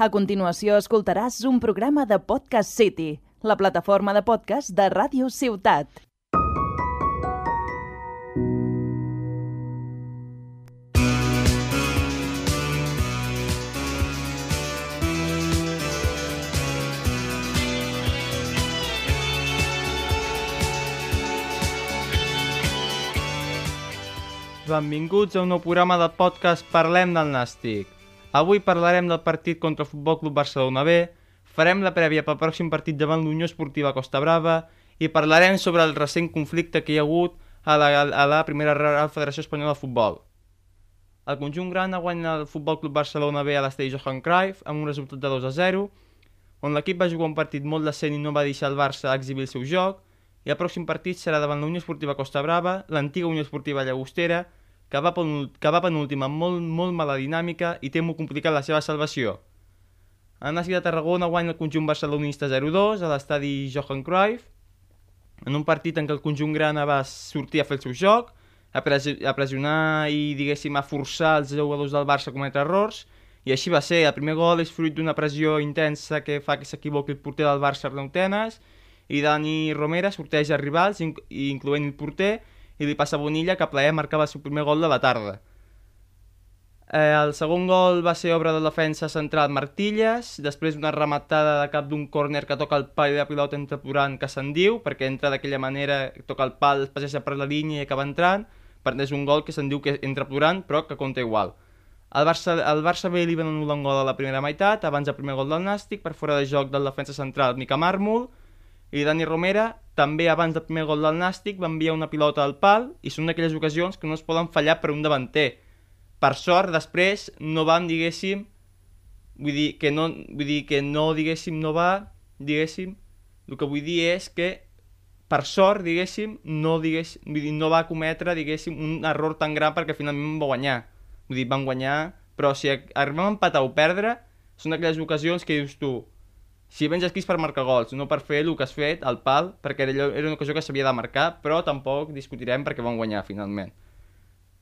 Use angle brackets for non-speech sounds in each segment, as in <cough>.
A continuació escoltaràs un programa de Podcast City, la plataforma de podcast de Ràdio Ciutat. Benvinguts a un nou programa de podcast Parlem del Nàstic. Avui parlarem del partit contra el Futbol Club Barcelona B, farem la prèvia pel pròxim partit davant l'Unió Esportiva Costa Brava i parlarem sobre el recent conflicte que hi ha hagut a la, a la primera Real Federació Espanyola de Futbol. El conjunt gran ha guanyat el Futbol Club Barcelona B a l'estadi Johan Cruyff amb un resultat de 2 a 0, on l'equip va jugar un partit molt decent i no va deixar el Barça exhibir el seu joc, i el pròxim partit serà davant la Unió Esportiva Costa Brava, l'antiga Unió Esportiva Llagostera, que va, que va penúltima amb molt, molt mala dinàmica i té molt complicat la seva salvació. El Nàstic de Tarragona guanya el conjunt barcelonista 0-2 a l'estadi Johan Cruyff, en un partit en què el conjunt grana va sortir a fer el seu joc, a, pres a pressionar i, diguéssim, a forçar els jugadors del Barça a cometre errors, i així va ser. El primer gol és fruit d'una pressió intensa que fa que s'equivoqui el porter del Barça Arnau Tenes, i Dani Romera sorteja rivals, incloent el porter, i li passa Bonilla que plaer marcava el seu primer gol de la tarda. Eh, el segon gol va ser obra de defensa central Martilles, després d'una rematada de cap d'un córner que toca el pal la pilota entra plorant que se'n diu, perquè entra d'aquella manera, toca el pal, es passeja per la línia i acaba entrant, per és un gol que se'n diu que entra plorant, però que compta igual. El Barça, el Barça B li van anul·lar un gol a la primera meitat, abans del primer gol del Nàstic, per fora de joc del defensa central Mica Màrmol, i Dani Romera també abans del primer gol del Nàstic va enviar una pilota al pal i són d'aquelles ocasions que no es poden fallar per un davanter. Per sort, després no vam, diguéssim, vull dir que no, vull dir que no, diguéssim, no va, diguéssim, el que vull dir és que per sort, diguéssim, no, diguéssim, vull dir, no va cometre, diguéssim, un error tan gran perquè finalment va guanyar. Vull dir, van guanyar, però si arribem a empatar o perdre, són aquelles ocasions que dius tu, si vens aquí és per marcar gols, no per fer el que has fet al pal, perquè era una ocasió que s'havia de marcar, però tampoc discutirem perquè van guanyar finalment.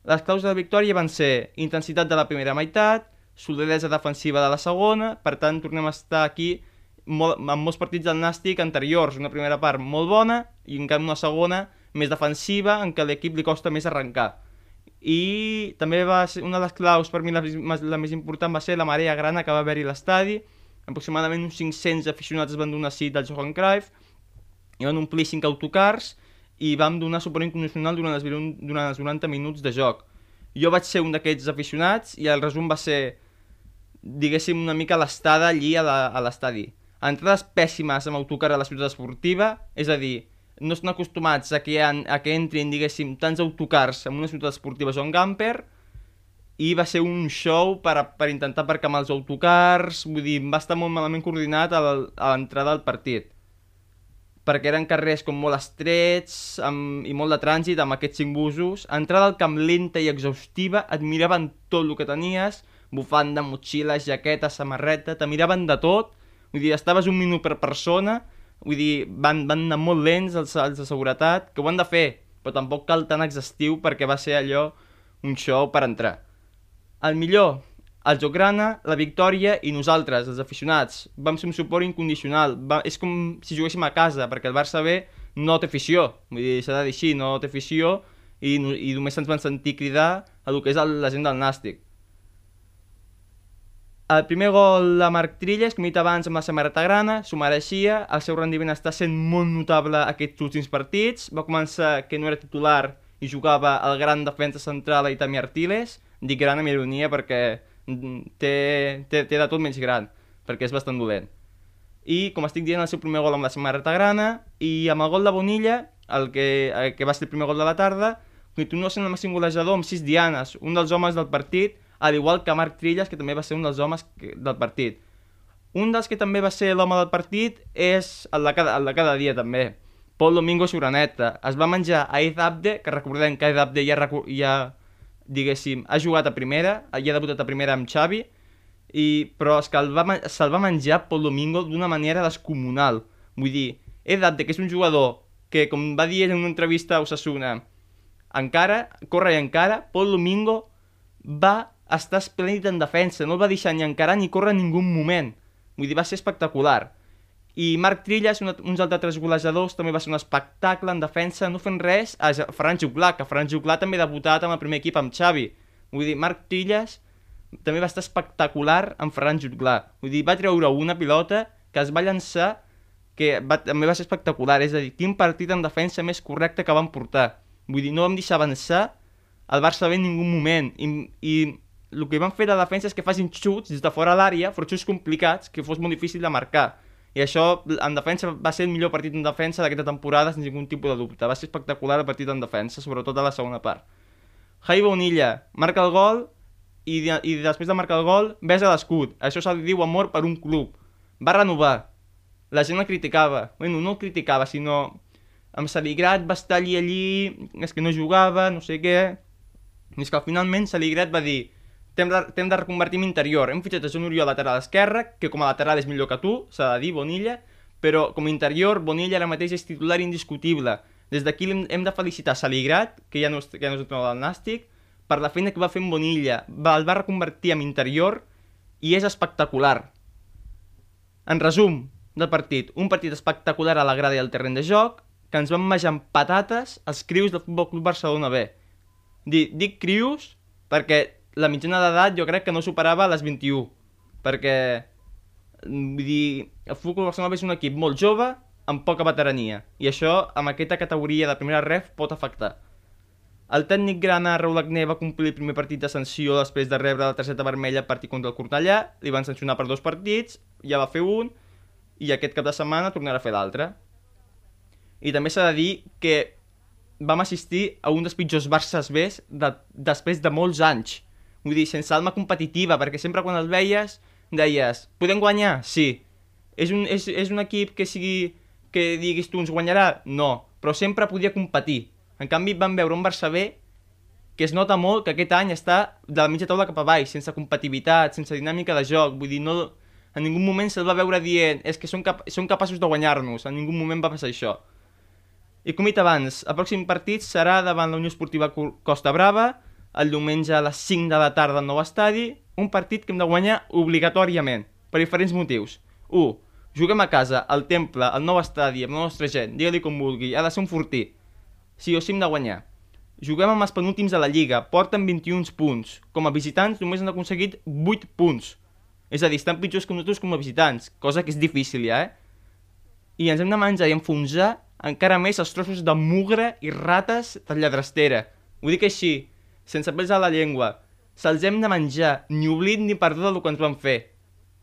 Les claus de la victòria van ser intensitat de la primera meitat, solidesa defensiva de la segona, per tant tornem a estar aquí molt, amb molts partits del Nàstic anteriors, una primera part molt bona i en canvi una segona més defensiva en què l'equip li costa més arrencar. I també va ser una de les claus per mi la, la més important va ser la marea grana que va haver-hi l'estadi, aproximadament uns 500 aficionats van donar cita al Johan Cruyff, i van omplir 5 autocars i vam donar suport incondicional durant els, durant els 90 minuts de joc. Jo vaig ser un d'aquests aficionats i el resum va ser, diguéssim, una mica l'estada allí a l'estadi. Entrades pèssimes amb autocar a la ciutat esportiva, és a dir, no estan acostumats a que, a que entrin, diguéssim, tants autocars en una ciutat esportiva John Gamper, i va ser un show per, per intentar aparcar amb els autocars, vull dir, va estar molt malament coordinat a l'entrada del partit perquè eren carrers com molt estrets amb, i molt de trànsit amb aquests cinc busos. Entrada al camp lenta i exhaustiva, et miraven tot el que tenies, bufanda, motxilla, jaqueta, samarreta, te miraven de tot, vull dir, estaves un minut per persona, vull dir, van, van anar molt lents els, els de seguretat, que ho han de fer, però tampoc cal tan exhaustiu perquè va ser allò un show per entrar. El millor, el Jograna, la victòria i nosaltres, els aficionats. Vam ser un suport incondicional. Va, és com si juguéssim a casa, perquè el Barça B no té afició. Vull dir, s'ha de dir així, no té afició i, i només ens van sentir cridar a el que és la gent del Nàstic. El primer gol de Marc Trilles, com he dit abans, amb la samarreta grana, s'ho mereixia. El seu rendiment està sent molt notable aquests últims partits. Va començar que no era titular i jugava el gran defensa central Itami Artiles, dic gran amb ironia perquè té, té, té de tot menys gran, perquè és bastant dolent. I, com estic dient, el seu primer gol amb la samarreta grana, i amb el gol de Bonilla, el que, el que va ser el primer gol de la tarda, continua sent el màxim golejador amb 6 dianes, un dels homes del partit, al igual que Marc Trilles, que també va ser un dels homes del partit. Un dels que també va ser l'home del partit és el de cada, el de cada dia, també. Pol Domingo Suraneta. Es va menjar a Eid Abde, que recordem que Eid Abde ja, ja diguéssim, ha jugat a primera, ja ha debutat a primera amb Xavi, i, però és que se'l va, se va menjar Pol Domingo d'una manera descomunal. Vull dir, he dat que és un jugador que, com va dir en una entrevista a Osasuna, encara, corre i encara, Pol Domingo va està esplèndid en defensa, no el va deixar ni encarar ni córrer en ningú moment. Vull dir, va ser espectacular. I Marc Trillas, un, uns altres golejadors, també va ser un espectacle en defensa, no fent res a Ferran Juclà, que Ferran Juclà també ha debutat amb el primer equip amb Xavi. Vull dir, Marc Trillas també va estar espectacular amb Ferran Juclà. Vull dir, va treure una pilota que es va llançar que va, també va ser espectacular, és a dir, quin partit en defensa més correcte que van portar. Vull dir, no vam deixar avançar el Barça bé en ningú moment, i, i el que van fer de defensa és que facin xuts des de fora l'àrea, però xuts complicats, que fos molt difícil de marcar. I això, en defensa, va ser el millor partit en defensa d'aquesta temporada, sense ningú tipus de dubte. Va ser espectacular el partit en defensa, sobretot a la segona part. Jai Bonilla marca el gol i, i després de marcar el gol besa l'escut. Això se li diu amor per un club. Va renovar, la gent el criticava. Bueno, no el criticava, sinó amb Saligrat va estar allí, allí, és que no jugava, no sé què... I és que finalment Saligrat va dir t'hem de, de reconvertir en interior. Hem fitxat a Joan Oriol lateral esquerre, que com a lateral és millor que tu, s'ha de dir, Bonilla, però com a interior, Bonilla ara mateix és titular indiscutible. Des d'aquí hem, hem de felicitar Saligrat, que ja no que ja no és entrenador del Nàstic, per la feina que va fer amb Bonilla. Va, el va reconvertir en interior i és espectacular. En resum, del partit. Un partit espectacular a la grada i al terreny de joc, que ens van menjar amb patates els crius del Futbol Club Barcelona B. Dic, dic crius perquè la mitjana d'edat jo crec que no superava les 21, perquè vull dir, el Futbol Barcelona és un equip molt jove amb poca veterania, i això amb aquesta categoria de primera ref pot afectar. El tècnic grana Raúl Agné va complir el primer partit de sanció després de rebre la targeta vermella partit contra el Cortellà, li van sancionar per dos partits, ja va fer un, i aquest cap de setmana tornarà a fer l'altre. I també s'ha de dir que vam assistir a un dels pitjors Barças B de, després de molts anys. Vull dir, sense alma competitiva, perquè sempre quan el veies deies, podem guanyar? Sí. És un, és, és un equip que sigui que diguis tu ens guanyarà? No. Però sempre podia competir. En canvi vam veure un Barça B que es nota molt que aquest any està de la mitja taula cap a baix, sense competitivitat, sense dinàmica de joc, vull dir, no, en ningú moment se'l va veure dient és que són, cap són capaços de guanyar-nos, en ningú moment va passar això. I com he dit abans, el pròxim partit serà davant la Unió Esportiva Costa Brava, el diumenge a les 5 de la tarda al nou estadi, un partit que hem de guanyar obligatòriament, per diferents motius. 1. Juguem a casa, al temple, al nou estadi, amb la nostra gent, digue-li com vulgui, ha de ser un fortí. Sí o sí hem de guanyar. Juguem amb els penúltims de la Lliga, porten 21 punts. Com a visitants només han aconseguit 8 punts. És a dir, estan pitjors que nosaltres com a visitants, cosa que és difícil ja, eh? I ens hem de menjar i enfonsar encara més els trossos de mugre i rates de lladrastera. Ho dic així, sense pels a la llengua. Se'ls hem de menjar, ni oblit ni perdó del que ens van fer.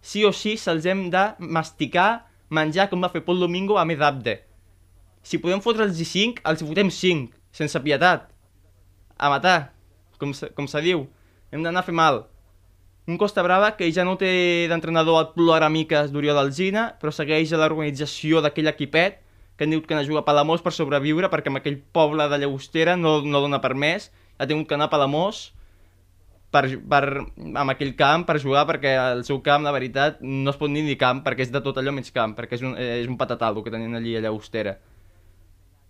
Sí o sí se'ls hem de masticar, menjar com va fer Pol Domingo a Medabde. Si podem fotre'ls 5, els fotem 5, sense pietat. A matar, com se, com se diu. Hem d'anar a fer mal. Un Costa Brava que ja no té d'entrenador el ploramiques d'Oriol Alzina, però segueix a l'organització d'aquell equipet que han dit que anar a jugar a Palamós per sobreviure perquè amb aquell poble de Llagostera no, no dona per més, ha tingut que anar a Palamós per, per, amb aquell camp per jugar perquè el seu camp, la veritat, no es pot dir ni camp perquè és de tot allò menys camp, perquè és un, és un patatal que tenien allí a Llagostera.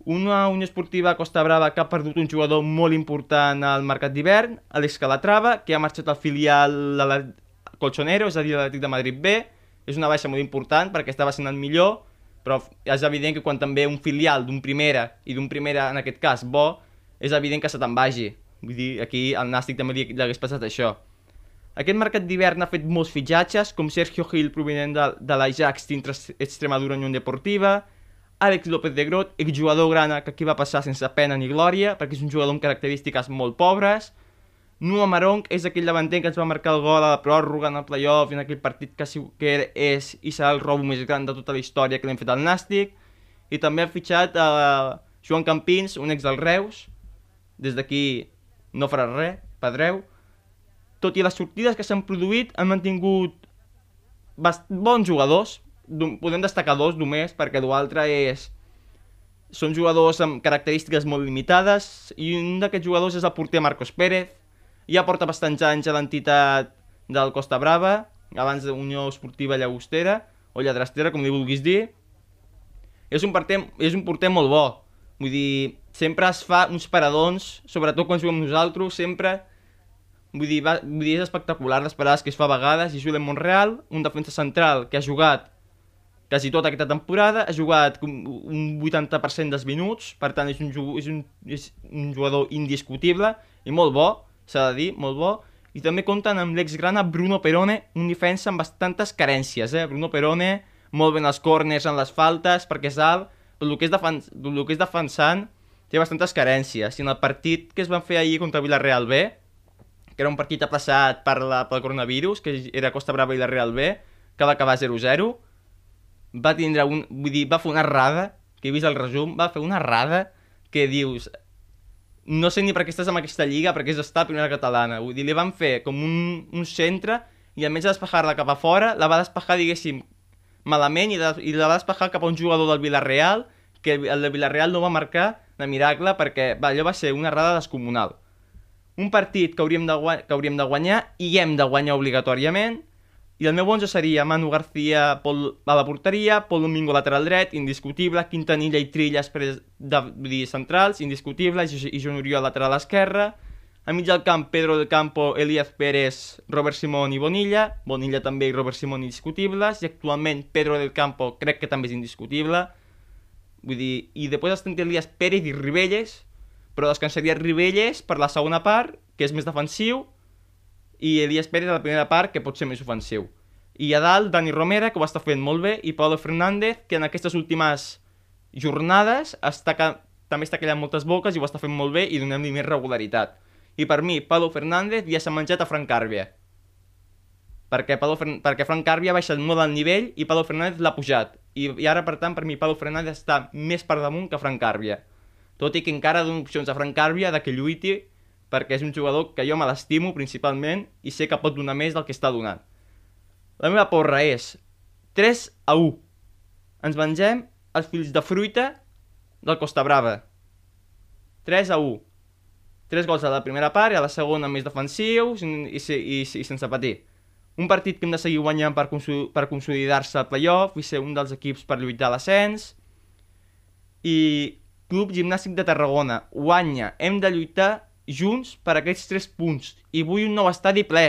Una Unió Esportiva a Costa Brava que ha perdut un jugador molt important al mercat d'hivern, Alex Calatrava, que ha marxat al filial de la Colchonero, és a dir, l'Atlètic de Madrid B. És una baixa molt important perquè estava sent el millor, però és evident que quan també un filial d'un primera, i d'un primera en aquest cas bo, és evident que se te'n vagi. Vull dir, aquí al Nàstic també li, li hagués passat això. Aquest mercat d'hivern ha fet molts fitxatges, com Sergio Gil provinent de, de l'Ajax dintre Extremadura Unió Deportiva, Àlex López de Grot, exjugador grana que aquí va passar sense pena ni glòria, perquè és un jugador amb característiques molt pobres. Nua Marong és aquell davanter que ens va marcar el gol a la pròrroga en el playoff en aquell partit que, que és i serà el robo més gran de tota la història que l'hem fet al Nàstic. I també ha fitxat a Joan Campins, un ex del Reus. Des d'aquí no farà res, Pedreu. Tot i les sortides que s'han produït, han mantingut bons jugadors, podem destacar dos només, perquè l'altre és... Són jugadors amb característiques molt limitades, i un d'aquests jugadors és el porter Marcos Pérez, ja porta bastants anys a l'entitat del Costa Brava, abans de Unió Esportiva Llagostera, o Lladrastera, com li vulguis dir. És un, porter, és un porter molt bo, vull dir, sempre es fa uns paradons, sobretot quan juguem nosaltres, sempre vull dir, va, vull dir és espectacular les parades que es fa a vegades, i Julen Monreal, un defensa central que ha jugat quasi tota aquesta temporada, ha jugat un un 80% dels minuts, per tant és un, és un, és un jugador indiscutible i molt bo, s'ha de dir, molt bo, i també compten amb l'exgrana Bruno Perone, un defensa amb bastantes carències, eh? Bruno Perone, molt ben als corners, en les faltes, perquè és alt, però el que és, defen el que és defensant té bastantes carències. I en el partit que es van fer ahir contra Villarreal B, que era un partit aplaçat per la, pel coronavirus, que era Costa Brava i Villarreal B, que va acabar 0-0, va tindre un... Vull dir, va fer una errada, que he vist el resum, va fer una errada que dius... No sé ni per què estàs en aquesta lliga, perquè és estar a primera catalana. Vull dir, li van fer com un, un centre i en vez de despejar-la cap a fora, la va despejar, diguéssim, malament i, de, i la va despejar cap a un jugador del Villarreal, que el de Villarreal no va marcar de miracle perquè va, allò va ser una errada descomunal. Un partit que hauríem de, que hauríem de guanyar i hem de guanyar obligatòriament, i el meu 11 seria Manu García Pol, a la porteria, Pol Domingo lateral dret, indiscutible, Quintanilla i Trillas pres de, dir, centrals, indiscutible, i, i Joan Oriol lateral esquerra, a mig del camp Pedro del Campo, Elías Pérez, Robert Simón i Bonilla, Bonilla també i Robert Simón indiscutibles, i actualment Pedro del Campo crec que també és indiscutible, vull dir, i després estem Elías Pérez i Ribelles, però descansaria Ribelles per la segona part, que és més defensiu, i Elias Pérez a la primera part, que pot ser més ofensiu. I a dalt, Dani Romera, que ho està fent molt bé, i Pablo Fernández, que en aquestes últimes jornades està també està callant moltes boques i ho està fent molt bé i donem-li més regularitat. I per mi, Pablo Fernández ja s'ha menjat a Frank Carbia. Perquè, Pablo Fer... perquè Frank Carbia ha baixat molt el nivell i Pablo Fernández l'ha pujat. I, I ara, per tant, per mi, Pablo Fernández està més per damunt que Frank Carbia. Tot i que encara dono opcions a Frank Carbia de que lluiti perquè és un jugador que jo me l'estimo principalment i sé que pot donar més del que està donant. La meva porra és 3 a 1. Ens mengem els fills de fruita del Costa Brava. 3 a 1. 3 gols a la primera part i a la segona més defensius i, i, i, i sense patir. Un partit que hem de seguir guanyant per, per consolidar-se al playoff i ser un dels equips per lluitar l'ascens. I Club Gimnàstic de Tarragona guanya. Hem de lluitar junts per aquests 3 punts. I vull un nou estadi ple.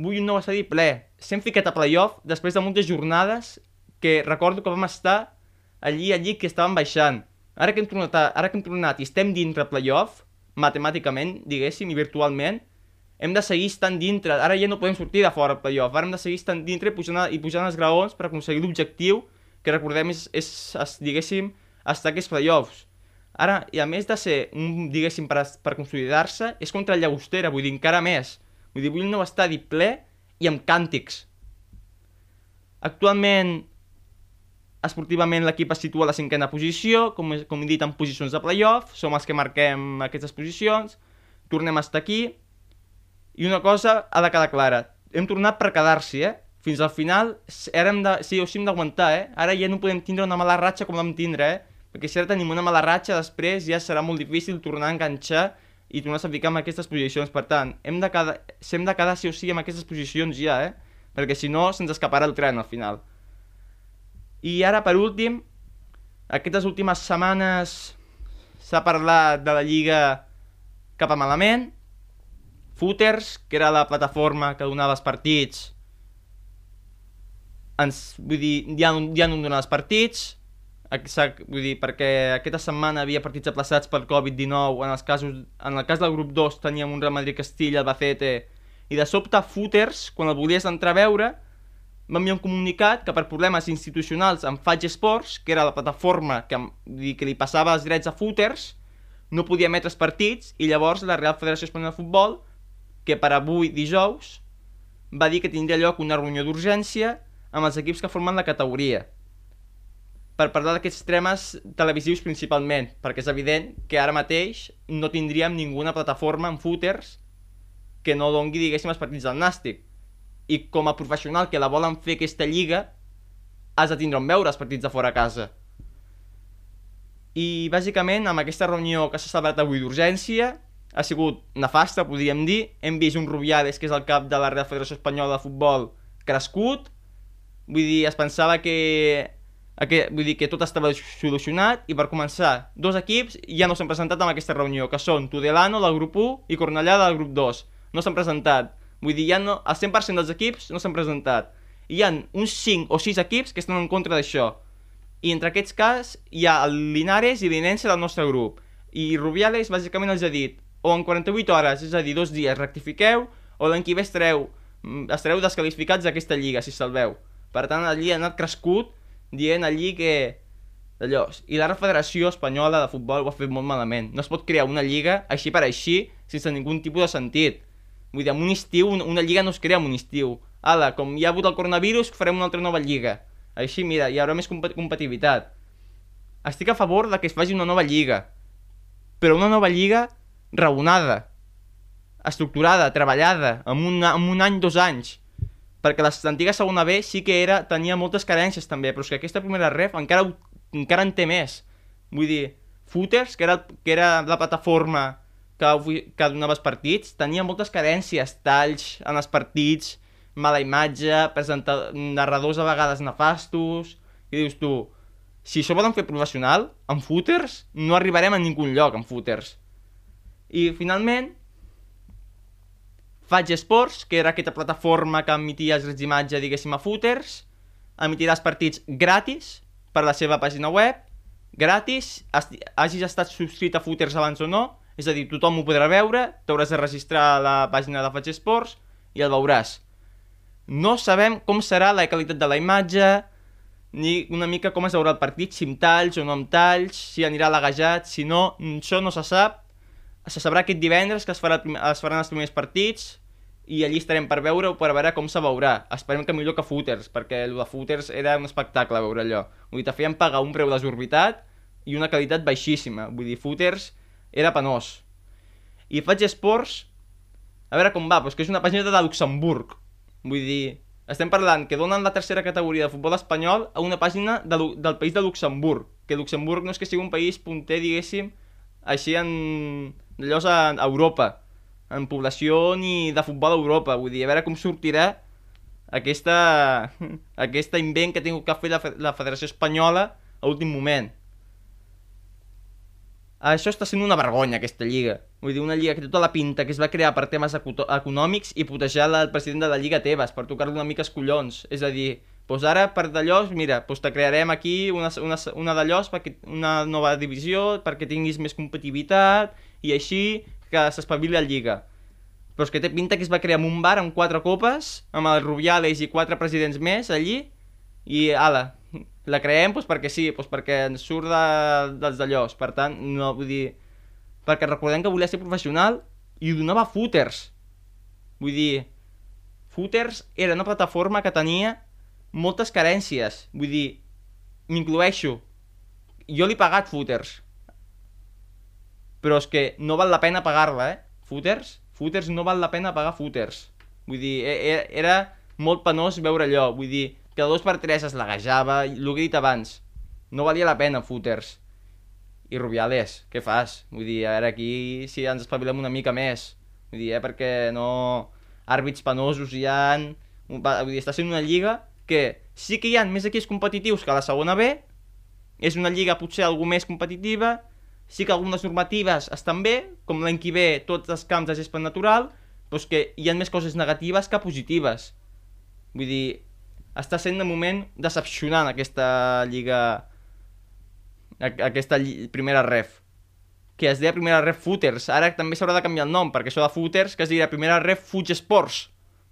Vull un nou estadi ple. S'hem ficat a playoff després de moltes jornades que recordo que vam estar allí, allí, que estàvem baixant. Ara que hem tornat, ara que hem tornat i estem dintre playoff, matemàticament, diguéssim, i virtualment, hem de seguir estant dintre. Ara ja no podem sortir de fora playoff. Ara hem de seguir estant dintre i pujant, i pujant els graons per aconseguir l'objectiu que recordem és, és, és diguéssim, estar aquests playoffs. Ara, i a més de ser, un, diguéssim, per, per consolidar-se, és contra el Llagostera, vull dir, encara més. Vull dir, vull un nou estadi ple i amb càntics. Actualment, esportivament l'equip es situa a la cinquena posició, com, com he dit, en posicions de playoff, som els que marquem aquestes posicions, tornem a estar aquí, i una cosa ha de quedar clara, hem tornat per quedar-s'hi, eh? Fins al final, hem de, sí o sí hem d'aguantar, eh? Ara ja no podem tindre una mala ratxa com vam tindre, eh? Perquè si ara tenim una mala ratxa, després ja serà molt difícil tornar a enganxar i tornar a ficar en aquestes posicions. Per tant, hem de quedar, hem de quedar sí o sí en aquestes posicions ja, eh? Perquè si no, se'ns escaparà el tren al final. I ara, per últim, aquestes últimes setmanes s'ha parlat de la Lliga cap a malament, Footers, que era la plataforma que donava els partits, ens, vull dir, ja, no- ja no donava els partits, vull dir, perquè aquesta setmana havia partits aplaçats per Covid-19, en els casos, en el cas del grup 2 teníem un Real Madrid-Castilla, Albacete, i de sobte Footers, quan el volies entrar a veure, va enviar un comunicat que per problemes institucionals amb Fage Sports, que era la plataforma que, dir, que li passava els drets a Footers, no podia emetre els partits i llavors la Real Federació Espanyola de Futbol, que per avui dijous, va dir que tindria lloc una reunió d'urgència amb els equips que formen la categoria per parlar d'aquests temes televisius principalment, perquè és evident que ara mateix no tindríem ninguna plataforma en footers que no dongui, diguéssim, els partits del Nàstic. I com a professional que la volen fer aquesta lliga, has de tindre on veure els partits de fora a casa. I bàsicament amb aquesta reunió que s'ha celebrat avui d'urgència ha sigut nefasta, podríem dir. Hem vist un Rubiales, que és el cap de la Real Federació Espanyola de Futbol, crescut. Vull dir, es pensava que Aquest, vull dir que tot estava solucionat i per començar, dos equips ja no s'han presentat en aquesta reunió, que són Tudelano del grup 1 i Cornellà del grup 2. No s'han presentat. Vull dir, ja no, el 100% dels equips no s'han presentat. Hi ha uns 5 o 6 equips que estan en contra d'això. I entre aquests cas hi ha el Linares i l'Inense del nostre grup. I Rubiales bàsicament els ha dit o en 48 hores, és a dir, dos dies, rectifiqueu, o l'any que ve estareu, mm, estareu descalificats d'aquesta lliga, si salveu. Per tant, allí ha anat crescut dient allí que d'allò. I la Federació Espanyola de Futbol ho ha fet molt malament. No es pot crear una lliga així per així, sense ningun tipus de sentit. Vull dir, en un estiu, una lliga no es crea en un estiu. Ala, com hi ha hagut el coronavirus, farem una altra nova lliga. Així, mira, hi haurà més comp competitivitat. Estic a favor de que es faci una nova lliga, però una nova lliga raonada, estructurada, treballada, en un, en un any, dos anys, perquè l'antiga segona B sí que era, tenia moltes carències també, però és que aquesta primera ref encara, encara en té més. Vull dir, Footers, que era, que era la plataforma que, que els partits, tenia moltes carències, talls en els partits, mala imatge, narradors a vegades nefastos, i dius tu, si això volen fer professional, amb Footers, no arribarem a ningun lloc amb Footers. I finalment, Faig Sports, que era aquesta plataforma que emitia els drets d'imatge, diguéssim, a Footers, emitirà els partits gratis per la seva pàgina web, gratis, hagis estat subscrit a Footers abans o no, és a dir, tothom ho podrà veure, t'hauràs de registrar a la pàgina de Faig Sports i el veuràs. No sabem com serà la qualitat de la imatge, ni una mica com es veurà el partit, si amb talls o no amb talls, si anirà lagajat, si no, això no se sap, se sabrà aquest divendres que es, farà, es faran els primers partits i allí estarem per veure o per veure com se veurà. Esperem que millor que Footers, perquè el de Footers era un espectacle veure allò. Vull dir, te feien pagar un preu desorbitat i una qualitat baixíssima. Vull dir, Footers era penós. I faig esports, a veure com va, doncs que és una pàgina de Luxemburg. Vull dir, estem parlant que donen la tercera categoria de futbol espanyol a una pàgina de, del país de Luxemburg, que Luxemburg no és que sigui un país punter, diguéssim, així en d'allò a Europa, en població ni de futbol a Europa. Vull dir, a veure com sortirà aquesta, <laughs> aquesta invent que ha tingut que fer la, la Federació Espanyola a últim moment. Això està sent una vergonya, aquesta lliga. Vull dir, una lliga que tota la pinta que es va crear per temes econòmics i putejar el president de la Lliga Tebas per tocar-li una mica els collons. És a dir, doncs ara per d'allò, mira, doncs te crearem aquí una, una, una d'allò, una nova divisió perquè tinguis més competitivitat i així que s'espavili la Lliga. Però és que té pinta que es va crear un bar amb quatre copes, amb el Rubiales i quatre presidents més allí, i ala, la creem doncs perquè sí, doncs perquè ens surt de, dels d'allòs. Per tant, no vull dir... Perquè recordem que volia ser professional i donava footers. Vull dir, footers era una plataforma que tenia moltes carències. Vull dir, m'incloeixo. Jo li he pagat footers. Però és que no val la pena pagar-la, eh? Footers? Footers no val la pena pagar footers. Vull dir, e, e, era molt penós veure allò. Vull dir, que dos per tres es lagejava, el que he dit abans. No valia la pena footers. I Rubiales, què fas? Vull dir, a veure, aquí si ens espavilem una mica més. Vull dir, eh, perquè no... Àrbits penosos hi han... Vull dir, està sent una lliga que sí que hi ha més equips competitius que la segona B, és una lliga potser algú més competitiva, sí que algunes normatives estan bé, com l'any que ve tots els camps de gespa natural, però és que hi ha més coses negatives que positives. Vull dir, està sent de moment decepcionant aquesta lliga, aquesta lli primera ref que es deia primera ref Footers, ara també s'haurà de canviar el nom, perquè això de Footers, que es diria primera ref Fuig Sports,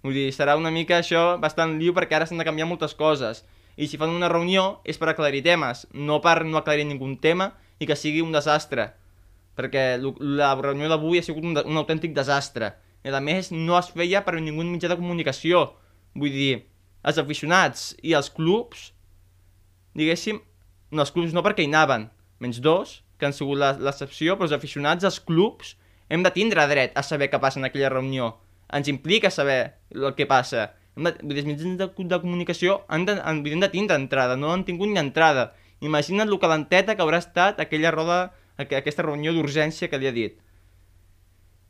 Vull dir, serà una mica això bastant liu perquè ara s'han de canviar moltes coses. I si fan una reunió és per aclarir temes, no per no aclarir ningú tema i que sigui un desastre. Perquè la reunió d'avui ha sigut un, un autèntic desastre. I a més no es feia per ningú mitjà de comunicació. Vull dir, els aficionats i els clubs, diguéssim, no, els clubs no perquè hi anaven, menys dos, que han sigut l'excepció, però els aficionats, els clubs, hem de tindre dret a saber què passa en aquella reunió ens implica saber el que passa. Els mitjans de, de comunicació han de, han, han de tindre entrada, no han tingut ni entrada. Imagina't el calenteta que haurà estat aquella roda, aquesta reunió d'urgència que li ha dit.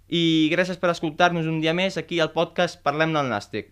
I gràcies per escoltar-nos un dia més aquí al podcast Parlem del Nàstic.